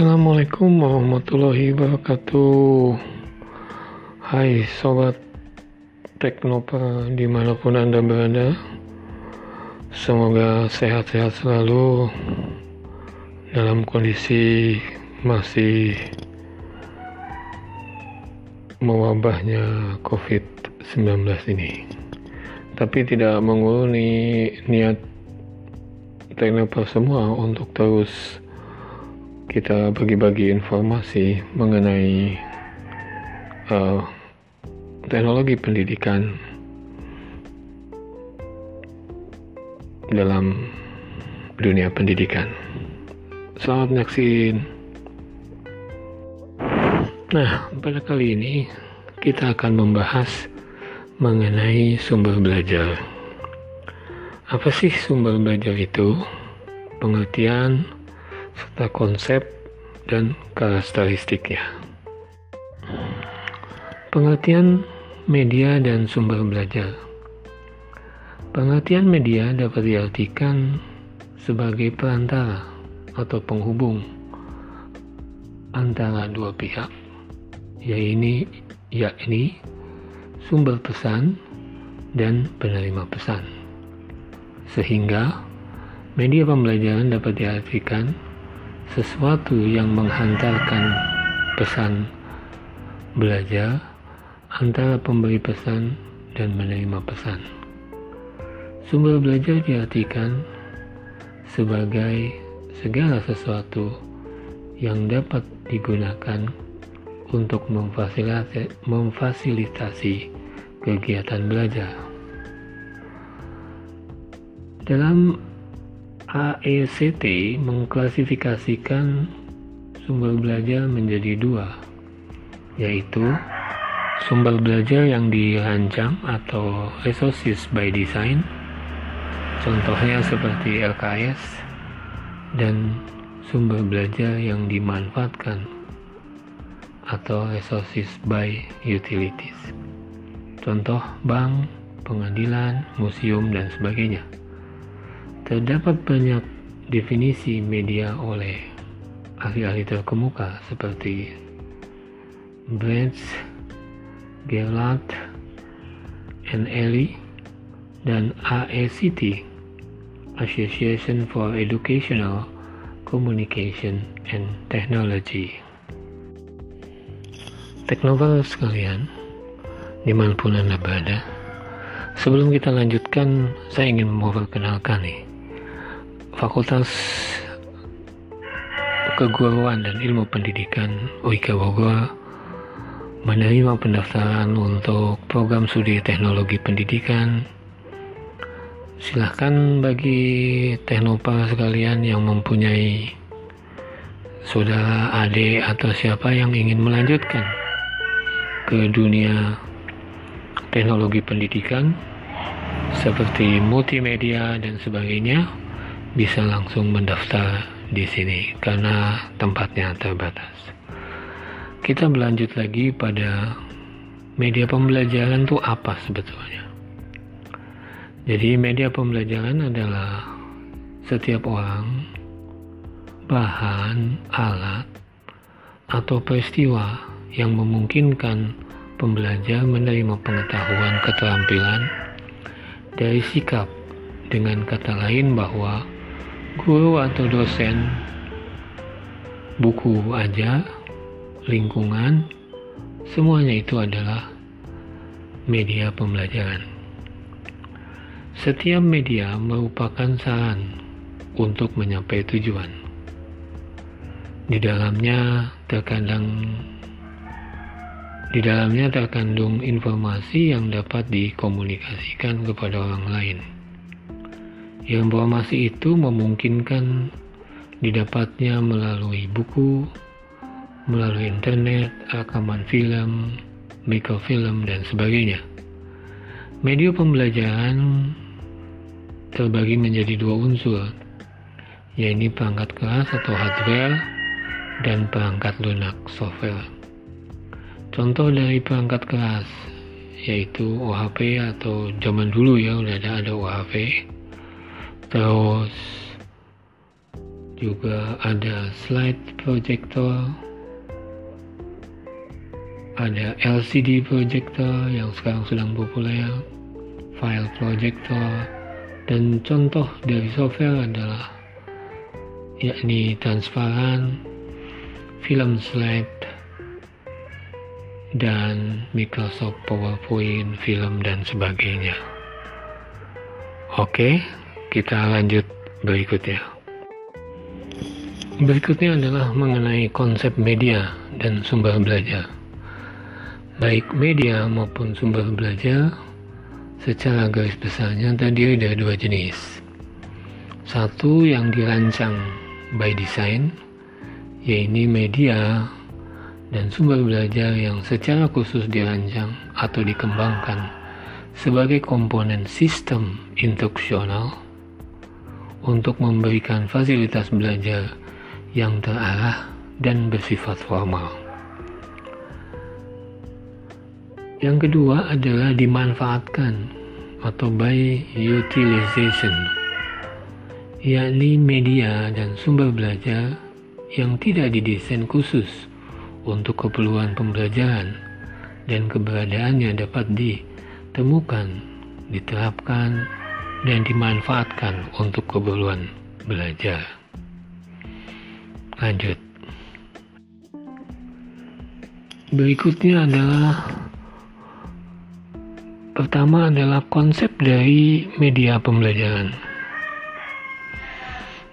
Assalamualaikum warahmatullahi wabarakatuh. Hai Sobat Teknopa di mana pun Anda berada Semoga sehat-sehat selalu Dalam kondisi masih mewabahnya COVID-19 ini. Tapi tidak menguruni niat Teknopa semua untuk terus kita bagi-bagi informasi mengenai uh, teknologi pendidikan dalam dunia pendidikan. Selamat menyaksikan. Nah, pada kali ini kita akan membahas mengenai sumber belajar. Apa sih sumber belajar itu? Pengertian, serta konsep dan karakteristiknya. Pengertian media dan sumber belajar. Pengertian media dapat diartikan sebagai perantara atau penghubung antara dua pihak, yaitu yakni sumber pesan dan penerima pesan. Sehingga media pembelajaran dapat diartikan sesuatu yang menghantarkan pesan belajar antara pemberi pesan dan menerima pesan. Sumber belajar diartikan sebagai segala sesuatu yang dapat digunakan untuk memfasilitasi, memfasilitasi kegiatan belajar. Dalam AECT mengklasifikasikan sumber belajar menjadi dua, yaitu sumber belajar yang dirancang atau resources by design, contohnya seperti LKS, dan sumber belajar yang dimanfaatkan atau resources by utilities, contoh bank, pengadilan, museum, dan sebagainya. Terdapat banyak definisi media oleh ahli-ahli terkemuka seperti Brands, Gerlach, and Ellie, dan AECT, Association for Educational Communication and Technology. Teknoval sekalian, di mana pun Anda berada, sebelum kita lanjutkan, saya ingin memperkenalkan nih, Fakultas Keguruan dan Ilmu Pendidikan UIK Bogor menerima pendaftaran untuk program studi teknologi pendidikan. Silahkan bagi teknopa sekalian yang mempunyai saudara, adik, atau siapa yang ingin melanjutkan ke dunia teknologi pendidikan seperti multimedia dan sebagainya bisa langsung mendaftar di sini karena tempatnya terbatas. Kita berlanjut lagi pada media pembelajaran itu apa sebetulnya. Jadi media pembelajaran adalah setiap orang, bahan, alat, atau peristiwa yang memungkinkan pembelajar menerima pengetahuan keterampilan dari sikap dengan kata lain bahwa guru atau dosen, buku aja, lingkungan, semuanya itu adalah media pembelajaran. Setiap media merupakan saran untuk mencapai tujuan. Di dalamnya terkadang di dalamnya terkandung informasi yang dapat dikomunikasikan kepada orang lain. Informasi itu memungkinkan didapatnya melalui buku, melalui internet, rekaman film, mikrofilm, dan sebagainya. Media pembelajaran terbagi menjadi dua unsur, yaitu perangkat keras atau hardware dan perangkat lunak software. Contoh dari perangkat keras yaitu OHP atau zaman dulu ya udah ada ada OHP terus juga ada slide projector, ada LCD projector yang sekarang sedang populer, file projector, dan contoh dari software adalah yakni transparan, film slide, dan Microsoft PowerPoint, film, dan sebagainya. Oke, kita lanjut berikutnya. Berikutnya adalah mengenai konsep media dan sumber belajar. Baik media maupun sumber belajar secara garis besarnya terdiri dari dua jenis. Satu yang dirancang by design, yaitu media dan sumber belajar yang secara khusus dirancang atau dikembangkan sebagai komponen sistem instruksional untuk memberikan fasilitas belajar yang terarah dan bersifat formal. Yang kedua adalah dimanfaatkan atau by utilization, yakni media dan sumber belajar yang tidak didesain khusus untuk keperluan pembelajaran dan keberadaannya dapat ditemukan, diterapkan, dan dimanfaatkan untuk keperluan belajar. Lanjut. Berikutnya adalah pertama adalah konsep dari media pembelajaran.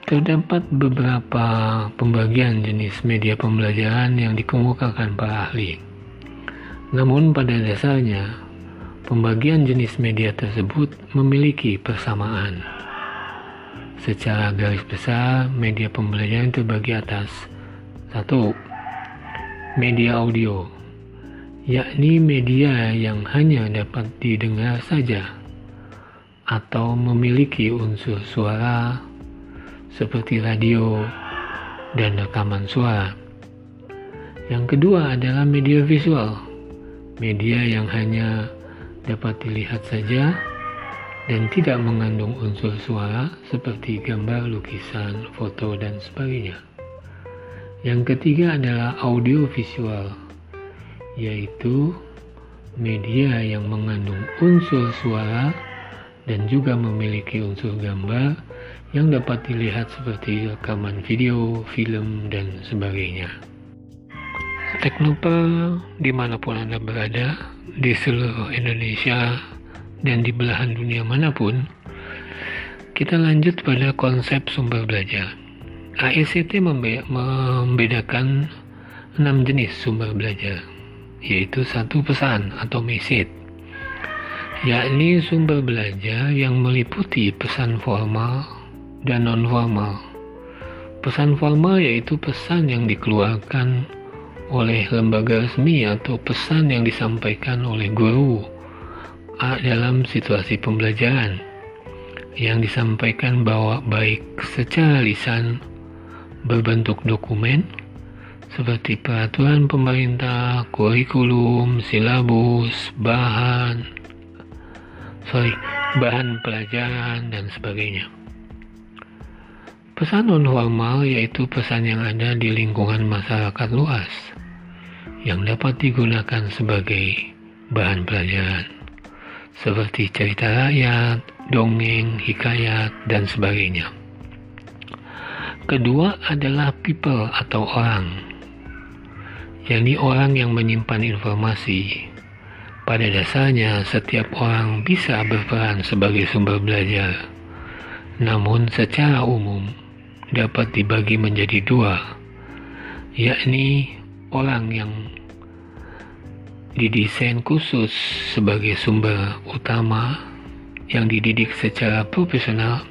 Terdapat beberapa pembagian jenis media pembelajaran yang dikemukakan para ahli. Namun pada dasarnya, pembagian jenis media tersebut memiliki persamaan. Secara garis besar, media pembelajaran terbagi atas satu Media audio yakni media yang hanya dapat didengar saja atau memiliki unsur suara seperti radio dan rekaman suara. Yang kedua adalah media visual, media yang hanya dapat dilihat saja dan tidak mengandung unsur suara seperti gambar, lukisan, foto, dan sebagainya. Yang ketiga adalah audio visual, yaitu media yang mengandung unsur suara dan juga memiliki unsur gambar yang dapat dilihat seperti rekaman video, film, dan sebagainya. Teknopel di mana pun Anda berada, di seluruh Indonesia, dan di belahan dunia mana pun, kita lanjut pada konsep sumber belajar. AICT membedakan enam jenis sumber belajar, yaitu satu pesan atau message, yakni sumber belajar yang meliputi pesan formal dan non-formal. Pesan formal yaitu pesan yang dikeluarkan oleh lembaga resmi atau pesan yang disampaikan oleh guru dalam situasi pembelajaran yang disampaikan bahwa baik secara lisan berbentuk dokumen seperti peraturan pemerintah, kurikulum, silabus, bahan, sorry, bahan pelajaran dan sebagainya. Pesan non-formal yaitu pesan yang ada di lingkungan masyarakat luas yang dapat digunakan sebagai bahan pelajaran seperti cerita rakyat, dongeng, hikayat, dan sebagainya. Kedua adalah people atau orang, yakni orang yang menyimpan informasi. Pada dasarnya, setiap orang bisa berperan sebagai sumber belajar, namun secara umum dapat dibagi menjadi dua, yakni orang yang didesain khusus sebagai sumber utama yang dididik secara profesional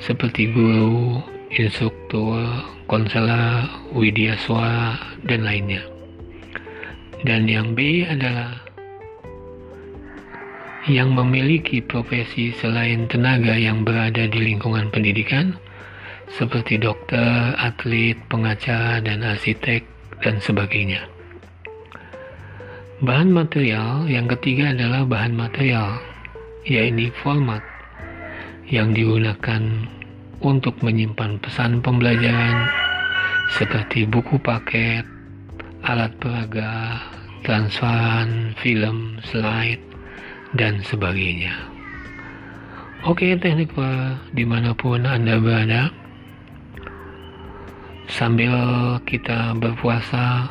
seperti guru, instruktur, konselor, widya suara, dan lainnya. Dan yang B adalah yang memiliki profesi selain tenaga yang berada di lingkungan pendidikan seperti dokter, atlet, pengacara, dan arsitek, dan sebagainya. Bahan material yang ketiga adalah bahan material, yaitu format yang digunakan untuk menyimpan pesan pembelajaran seperti buku paket, alat peraga, transferan, film, slide, dan sebagainya. Oke, teknik di mana pun Anda berada, sambil kita berpuasa,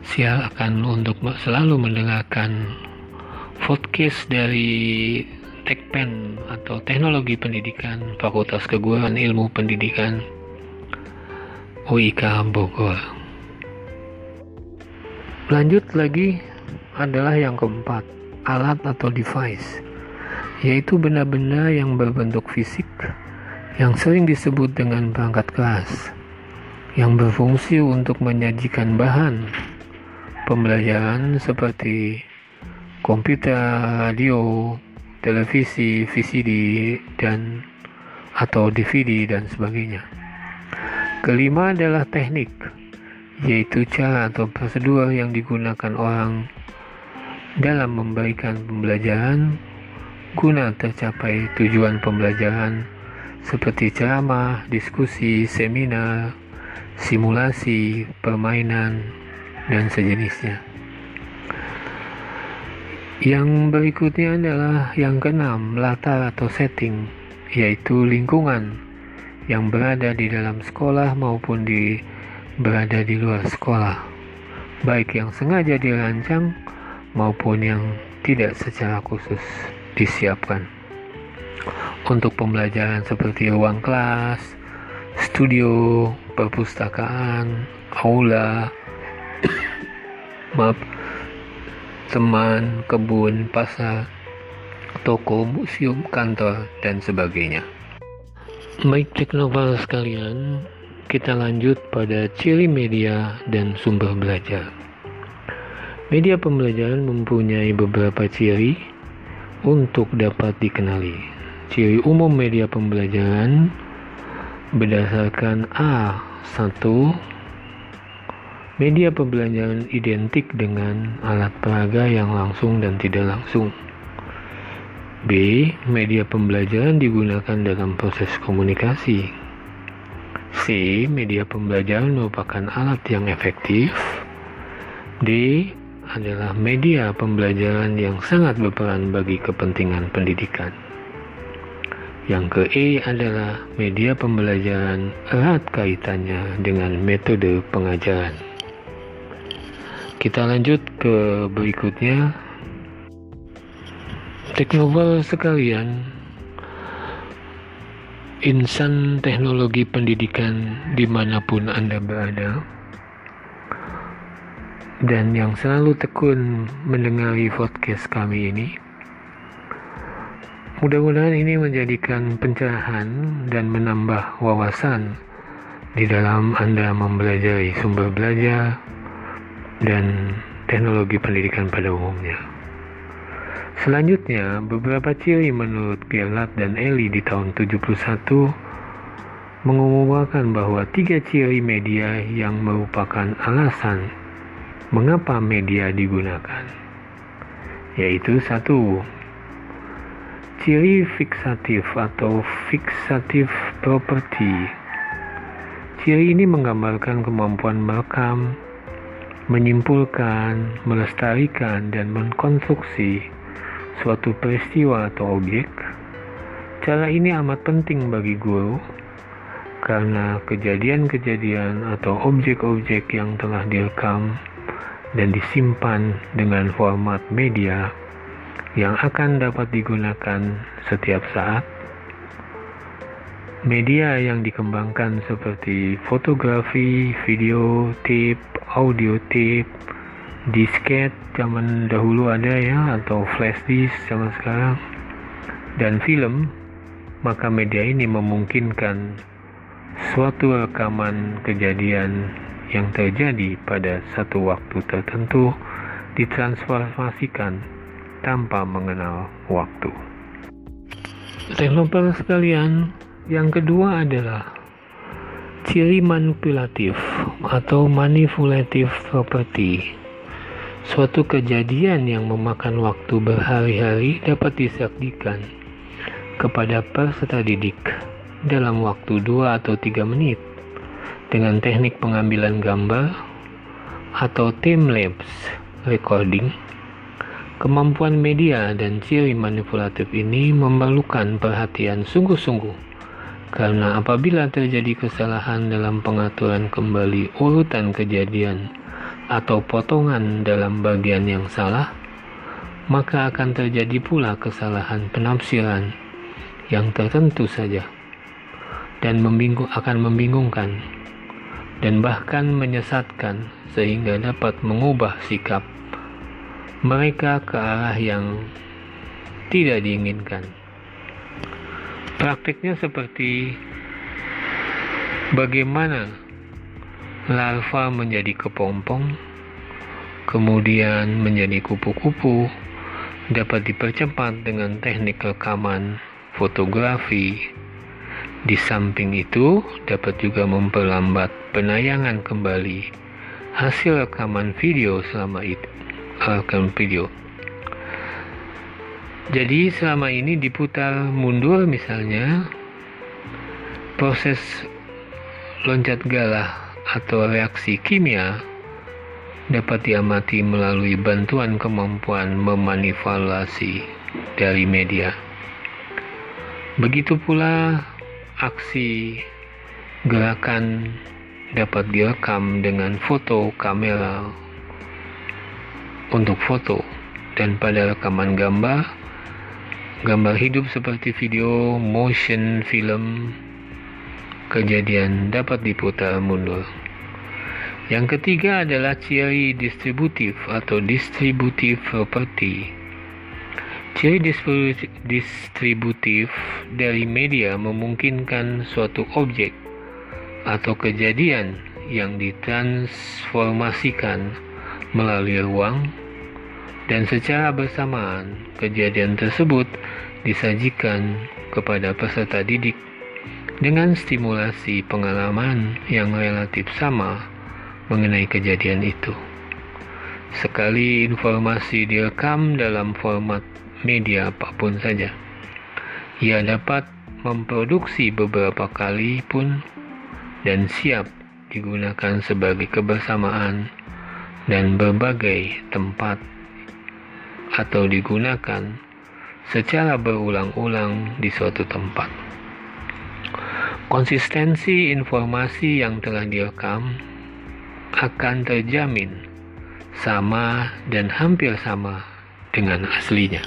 silakan untuk selalu mendengarkan podcast dari Tekpen atau Teknologi Pendidikan Fakultas Keguruan Ilmu Pendidikan UIK Bogor. Lanjut lagi adalah yang keempat, alat atau device, yaitu benda-benda yang berbentuk fisik yang sering disebut dengan perangkat keras, yang berfungsi untuk menyajikan bahan pembelajaran seperti komputer, radio, televisi, VCD, dan atau DVD dan sebagainya. Kelima adalah teknik, yaitu cara atau prosedur yang digunakan orang dalam memberikan pembelajaran guna tercapai tujuan pembelajaran seperti ceramah, diskusi, seminar, simulasi, permainan, dan sejenisnya. Yang berikutnya adalah yang keenam, latar atau setting, yaitu lingkungan yang berada di dalam sekolah maupun di berada di luar sekolah, baik yang sengaja dirancang maupun yang tidak secara khusus disiapkan. Untuk pembelajaran seperti ruang kelas, studio, perpustakaan, aula, maaf, teman, kebun, pasar, toko, museum, kantor, dan sebagainya. Baik cek novel sekalian, kita lanjut pada ciri media dan sumber belajar. Media pembelajaran mempunyai beberapa ciri untuk dapat dikenali. Ciri umum media pembelajaran berdasarkan A1 Media pembelajaran identik dengan alat peraga yang langsung dan tidak langsung. B. Media pembelajaran digunakan dalam proses komunikasi. C. Media pembelajaran merupakan alat yang efektif. D. Adalah media pembelajaran yang sangat berperan bagi kepentingan pendidikan. Yang ke E adalah media pembelajaran erat kaitannya dengan metode pengajaran. Kita lanjut ke berikutnya. Teknoval sekalian, insan teknologi pendidikan di mana pun Anda berada, dan yang selalu tekun mendengari podcast kami ini, mudah-mudahan ini menjadikan pencerahan dan menambah wawasan di dalam Anda mempelajari sumber belajar, dan teknologi pendidikan pada umumnya. Selanjutnya, beberapa ciri menurut Gerlach dan Eli di tahun 71 mengumumkan bahwa tiga ciri media yang merupakan alasan mengapa media digunakan, yaitu satu, ciri fiksatif atau fixative property. Ciri ini menggambarkan kemampuan merekam, menyimpulkan, melestarikan, dan mengkonstruksi suatu peristiwa atau objek. Cara ini amat penting bagi guru karena kejadian-kejadian atau objek-objek yang telah direkam dan disimpan dengan format media yang akan dapat digunakan setiap saat. Media yang dikembangkan seperti fotografi, video, tape, audio tape, disket zaman dahulu ada ya atau flash disk zaman sekarang dan film maka media ini memungkinkan suatu rekaman kejadian yang terjadi pada satu waktu tertentu ditransformasikan tanpa mengenal waktu. Teknoper sekalian, yang kedua adalah Ciri manipulatif atau manipulative property Suatu kejadian yang memakan waktu berhari-hari dapat disaksikan kepada peserta didik dalam waktu 2 atau 3 menit dengan teknik pengambilan gambar atau time lapse recording. Kemampuan media dan ciri manipulatif ini memerlukan perhatian sungguh-sungguh. Karena apabila terjadi kesalahan dalam pengaturan kembali urutan kejadian atau potongan dalam bagian yang salah, maka akan terjadi pula kesalahan penafsiran yang tertentu saja dan membingung, akan membingungkan dan bahkan menyesatkan sehingga dapat mengubah sikap mereka ke arah yang tidak diinginkan. Praktiknya seperti bagaimana larva menjadi kepompong, kemudian menjadi kupu-kupu, dapat dipercepat dengan teknik rekaman fotografi. Di samping itu, dapat juga memperlambat penayangan kembali hasil rekaman video selama itu rekam video. Jadi selama ini diputar mundur misalnya proses loncat galah atau reaksi kimia dapat diamati melalui bantuan kemampuan memanipulasi dari media. Begitu pula aksi gerakan dapat direkam dengan foto kamera untuk foto. Dan pada rekaman gambar gambar hidup seperti video motion film kejadian dapat diputar mundur. Yang ketiga adalah ciri distributif atau distributif property. Ciri distributif dari media memungkinkan suatu objek atau kejadian yang ditransformasikan melalui ruang dan secara bersamaan kejadian tersebut disajikan kepada peserta didik dengan stimulasi pengalaman yang relatif sama mengenai kejadian itu. Sekali informasi direkam dalam format media apa pun saja, ia dapat memproduksi beberapa kali pun dan siap digunakan sebagai kebersamaan dan berbagai tempat atau digunakan secara berulang-ulang di suatu tempat. Konsistensi informasi yang telah direkam akan terjamin sama dan hampir sama dengan aslinya.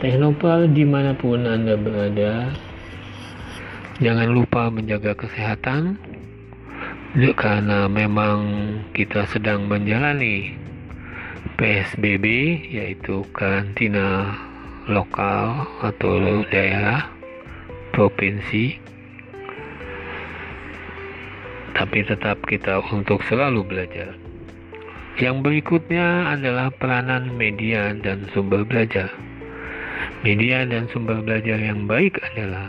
Teknopal di mana pun Anda berada, jangan lupa menjaga kesehatan, karena memang kita sedang menjalani PSBB yaitu karantina lokal atau daerah provinsi. Tapi tetap kita untuk selalu belajar. Yang berikutnya adalah peranan media dan sumber belajar. Media dan sumber belajar yang baik adalah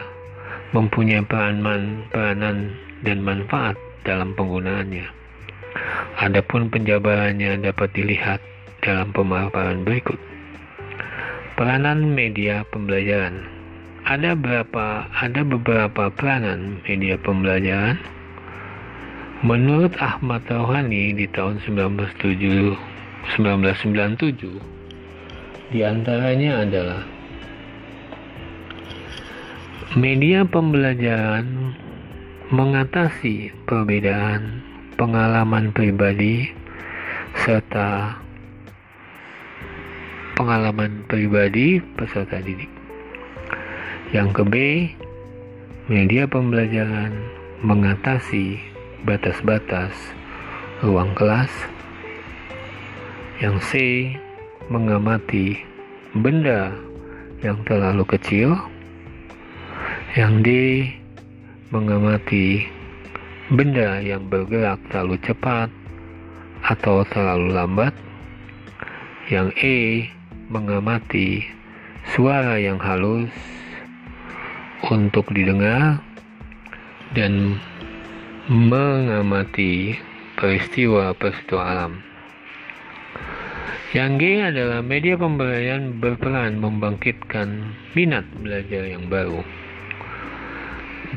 mempunyai peranan, peranan dan manfaat dalam penggunaannya. Adapun penjabarannya dapat dilihat dalam pemaparan berikut. Peranan media pembelajaran. Ada berapa ada beberapa peranan media pembelajaran. Menurut Ahmad Rohani di tahun 1997 di antaranya adalah media pembelajaran mengatasi perbedaan pengalaman pribadi serta pengalaman pribadi peserta didik. Yang ke B, media pembelajaran mengatasi batas-batas ruang kelas. Yang C, mengamati benda yang terlalu kecil. Yang D, mengamati benda yang bergerak terlalu cepat atau terlalu lambat. Yang E mengamati suara yang halus untuk didengar dan mengamati peristiwa-peristiwa alam. Yang G adalah media pembelajaran berperan membangkitkan minat belajar yang baru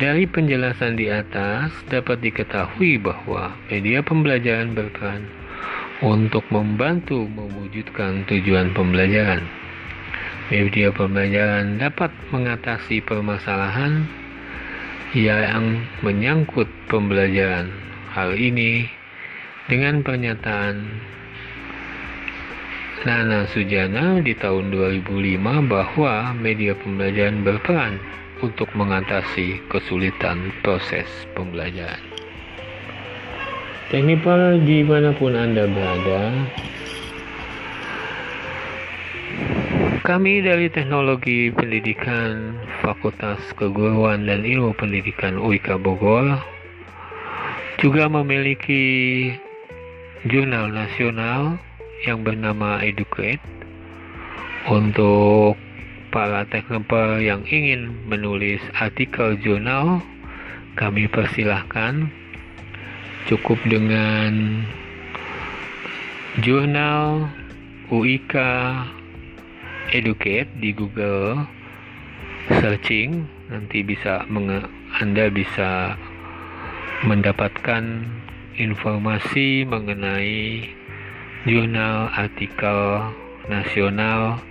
Dari penjelasan di atas dapat diketahui bahwa media pembelajaran berperan untuk membantu mewujudkan tujuan pembelajaran. Media pembelajaran dapat mengatasi permasalahan yang menyangkut pembelajaran. Hal ini dengan pernyataan Nana Sujana di tahun 2005 bahwa media pembelajaran berperan untuk mengatasi kesulitan proses pembelajaran. Teknipal di mana pun Anda berada, kami dari Teknologi Pendidikan Fakultas Keguruan dan Ilmu Pendidikan UIK Bogor juga memiliki jurnal nasional yang bernama Educate untuk para teknoper yang ingin menulis artikel jurnal, kami persilahkan. Cukup dengan jurnal UIK Educate di Google searching. Nanti bisa Anda bisa mendapatkan informasi mengenai jurnal artikel nasional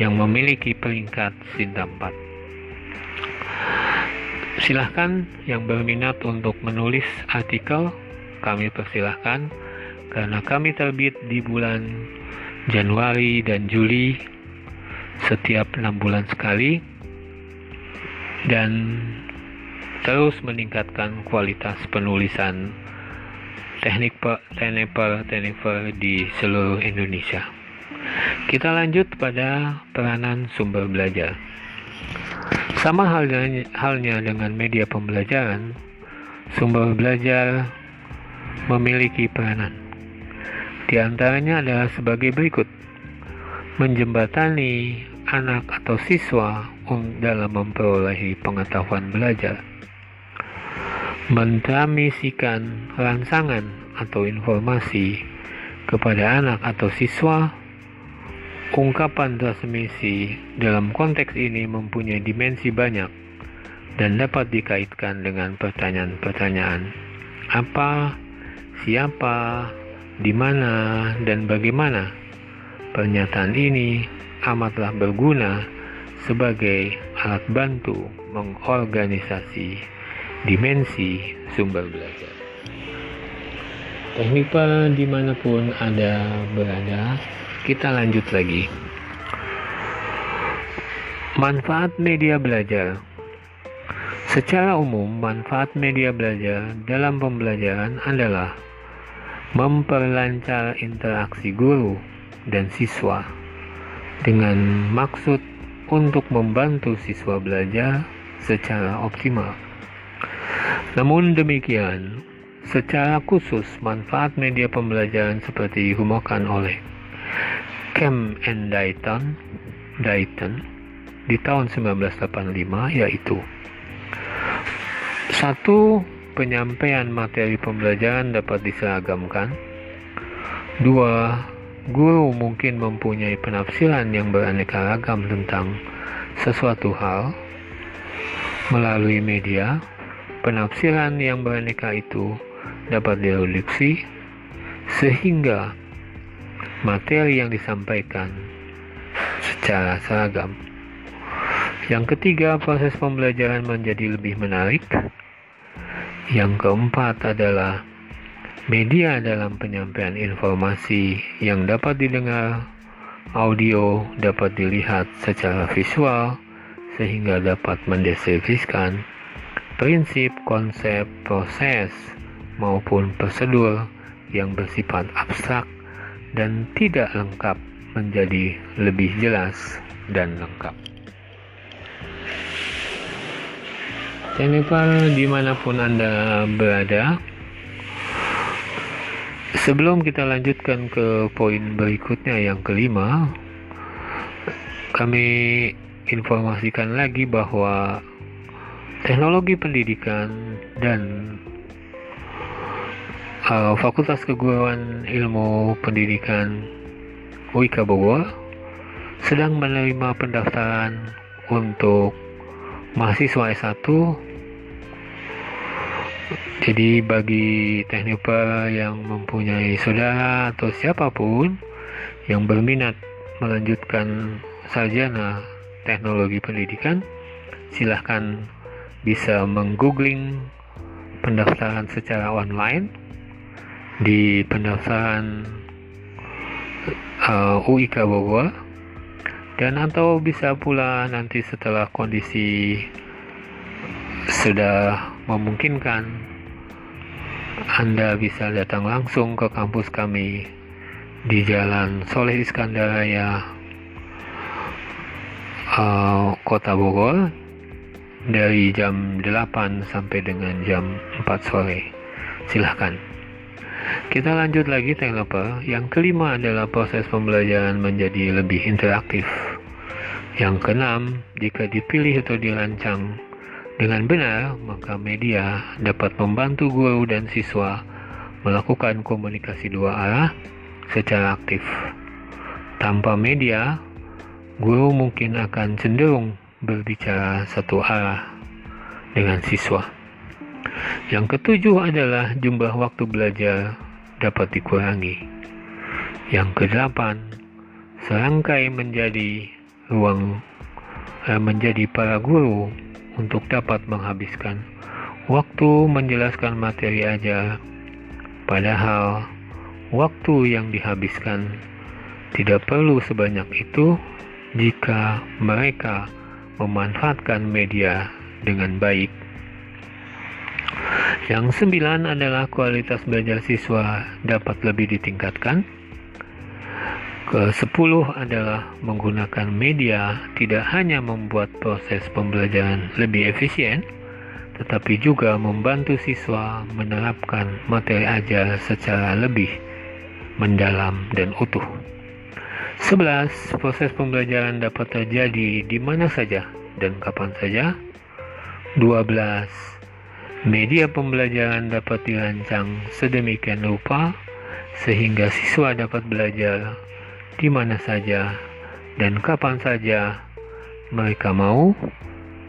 yang memiliki peringkat Sinta 4. Silahkan yang berminat untuk menulis artikel, kami persilahkan karena kami terbit di bulan Januari dan Juli setiap enam bulan sekali dan terus meningkatkan kualitas penulisan teknik teneper di seluruh Indonesia. Kita lanjut pada peranan sumber belajar. Sama halnya, halnya dengan media pembelajaran, sumber belajar memiliki peranan. Di antaranya adalah sebagai berikut. Menjembatani anak atau siswa dalam memperoleh pengetahuan belajar. Mentramisikan rangsangan atau informasi kepada anak atau siswa Ungkapan transmisi dalam konteks ini mempunyai dimensi banyak dan dapat dikaitkan dengan pertanyaan-pertanyaan apa, siapa, di mana, dan bagaimana. Pernyataan ini amatlah berguna sebagai alat bantu mengorganisasi dimensi sumber belajar. Teknik di mana pun Anda berada, kita lanjut lagi. Manfaat media belajar. Secara umum, manfaat media belajar dalam pembelajaran adalah memperlancar interaksi guru dan siswa dengan maksud untuk membantu siswa belajar secara optimal. Namun demikian, secara khusus manfaat media pembelajaran seperti digunakan oleh Cam and Dayton, Dayton di tahun 1985 yaitu satu penyampaian materi pembelajaran dapat diseragamkan. Dua guru mungkin mempunyai penafsiran yang beraneka ragam tentang sesuatu hal. Melalui media penafsiran yang beraneka itu dapat direduksi sehingga materi yang disampaikan secara seragam. Yang ketiga, proses pembelajaran menjadi lebih menarik. Yang keempat adalah media dalam penyampaian informasi yang dapat didengar, audio dapat dilihat secara visual, sehingga dapat mendeskripsikan prinsip, konsep, proses, maupun prosedur yang bersifat abstrak dan tidak lengkap menjadi lebih jelas dan lengkap. Jennifer di mana pun Anda berada, sebelum kita lanjutkan ke poin berikutnya yang kelima, kami informasikan lagi bahwa teknologi pendidikan dan uh, Fakultas Keguruan Ilmu Pendidikan UIK Bogor sedang menerima pendaftaran untuk mahasiswa S1 Jadi bagi tekniker yang mempunyai saudara atau siapa pun yang berminat melanjutkan sarjana teknologi pendidikan, silahkan bisa menggoogling pendaftaran secara online di pendaftaran uh, UIK Bogor dan atau bisa pula nanti setelah kondisi sudah memungkinkan anda bisa datang langsung ke kampus kami di Jalan Soleh Iskandar Raya, uh, Kota Bogor dari jam 8 sampai dengan jam 4 sore. Silahkan. Kita lanjut lagi teknoper. Yang kelima adalah proses pembelajaran menjadi lebih interaktif. Yang keenam, jika dipilih atau dirancang dengan benar, maka media dapat membantu guru dan siswa melakukan komunikasi dua arah secara aktif. Tanpa media, guru mungkin akan cenderung berbicara satu arah dengan siswa. Yang ketujuh adalah jumlah waktu belajar dapat dikurangi. Yang kedelapan, serangkai menjadi ruang eh, menjadi para guru untuk dapat menghabiskan waktu menjelaskan materi aja, padahal waktu yang dihabiskan tidak perlu sebanyak itu jika mereka memanfaatkan media dengan baik. Yang sembilan adalah kualitas belajar siswa dapat lebih ditingkatkan ke-10 adalah menggunakan media tidak hanya membuat proses pembelajaran lebih efisien, tetapi juga membantu siswa menerapkan materi ajar secara lebih mendalam dan utuh. 11. Proses pembelajaran dapat terjadi di mana saja dan kapan saja. 12. Media pembelajaran dapat dirancang sedemikian rupa sehingga siswa dapat belajar di mana saja dan kapan saja mereka mau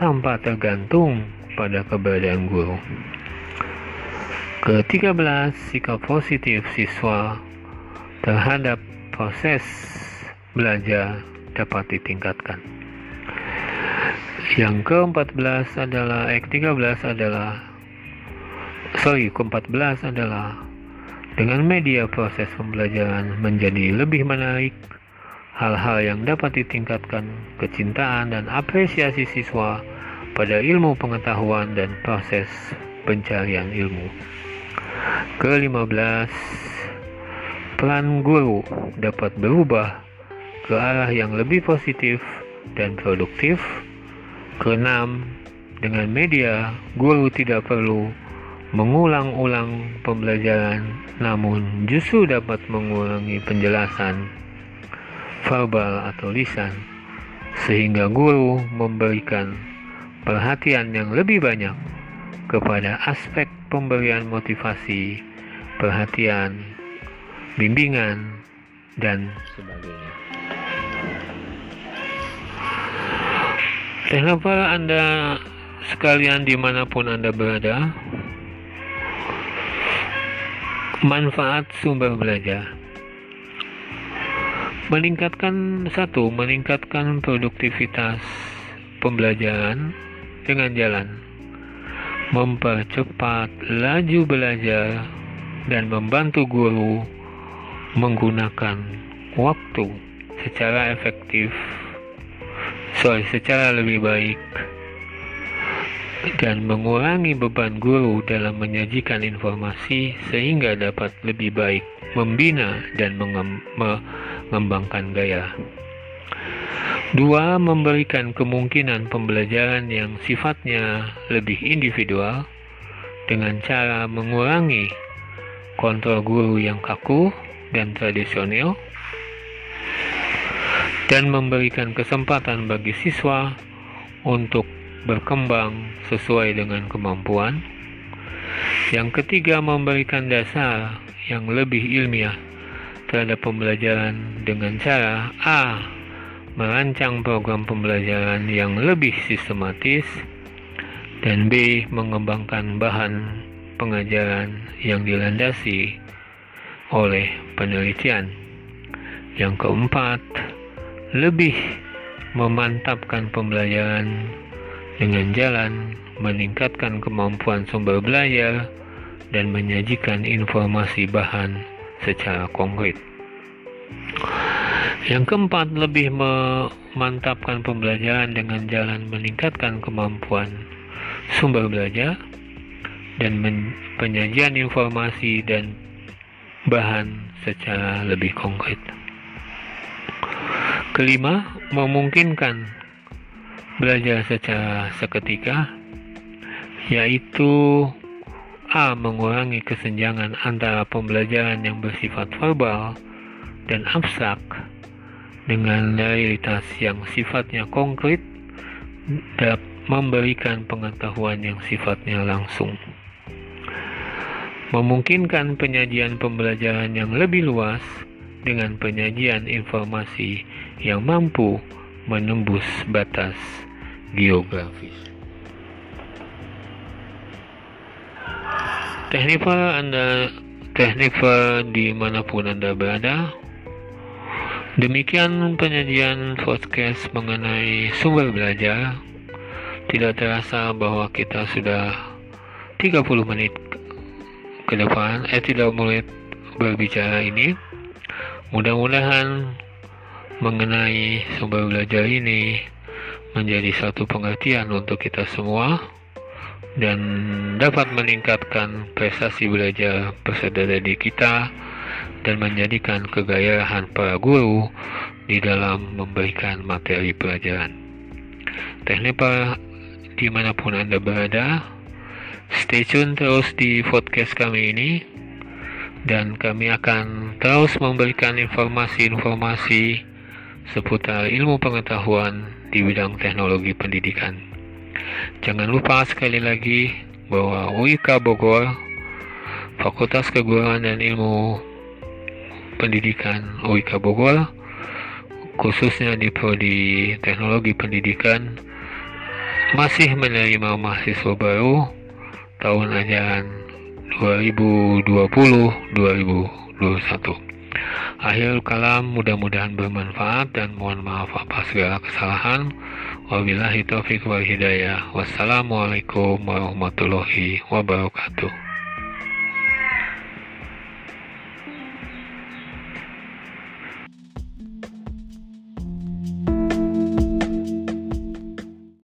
tanpa tergantung pada keberadaan guru. Ke-13, sikap positif siswa terhadap proses belajar dapat ditingkatkan. Yang ke-14 adalah eh 13 adalah sorry, ke-14 adalah dengan media proses pembelajaran menjadi lebih menarik, hal-hal yang dapat ditingkatkan kecintaan dan apresiasi siswa pada ilmu pengetahuan dan proses pencarian ilmu. Ke-15, peran guru dapat berubah ke arah yang lebih positif dan produktif. Keenam, dengan media, guru tidak perlu mengulang-ulang pembelajaran namun justru dapat mengurangi penjelasan verbal atau lisan sehingga guru memberikan perhatian yang lebih banyak kepada aspek pemberian motivasi, perhatian, bimbingan, dan sebagainya. Kenapa Anda sekalian di mana pun Anda berada, Manfaat sumber belajar. Meningkatkan satu meningkatkan produktivitas pembelajaran dengan jalan. Mempercepat laju belajar dan membantu guru menggunakan waktu secara efektif sorry secara lebih baik dan mengurangi beban guru dalam menyajikan informasi sehingga dapat lebih baik membina dan mengembangkan gaya. Dua, memberikan kemungkinan pembelajaran yang sifatnya lebih individual dengan cara mengurangi kontrol guru yang kaku dan tradisional dan memberikan kesempatan bagi siswa untuk berkembang sesuai dengan kemampuan. Yang ketiga, memberikan dasar yang lebih ilmiah terhadap pembelajaran dengan cara A. Merancang program pembelajaran yang lebih sistematis dan B. Mengembangkan bahan pengajaran yang dilandasi oleh penelitian. Yang keempat, lebih memantapkan pembelajaran dengan jalan meningkatkan kemampuan sumber belajar dan menyajikan informasi bahan secara konkret. Yang keempat, lebih memantapkan pembelajaran dengan jalan meningkatkan kemampuan sumber belajar dan penyajian informasi dan bahan secara lebih konkret. Kelima, memungkinkan belajar secara seketika, yaitu A. Mengurangi kesenjangan antara pembelajaran yang bersifat verbal dan abstrak dengan realitas yang sifatnya konkret dapat memberikan pengetahuan yang sifatnya langsung memungkinkan penyajian pembelajaran yang lebih luas dengan penyajian informasi yang mampu menembus batas geografis. Teknik Anda teknik di mana pun Anda berada. Demikian penyajian podcast mengenai sumber belajar. Tidak terasa bahwa kita sudah 30 menit ke depan eh tidak mulai berbicara ini mudah-mudahan mengenai sumber belajar ini menjadi satu pengertian untuk kita semua dan dapat meningkatkan prestasi belajar peserta didik kita dan menjadikan kegairahan para guru di dalam memberikan materi pelajaran. Teknik di mana pun Anda berada, Stay tune terus di podcast kami ini dan kami akan terus memberikan informasi-informasi seputar ilmu pengetahuan di bidang teknologi pendidikan. Jangan lupa sekali lagi bahwa UIK Bogor, Fakultas Keguruan dan Ilmu Pendidikan UIK Bogor, khususnya di Prodi Teknologi Pendidikan, masih menerima mahasiswa baru tahun ajaran 2020-2021. Akhir kalam mudah-mudahan bermanfaat dan mohon maaf atas segala kesalahan. Wabillahi taufiq wal hidayah. Wassalamualaikum warahmatullahi wabarakatuh.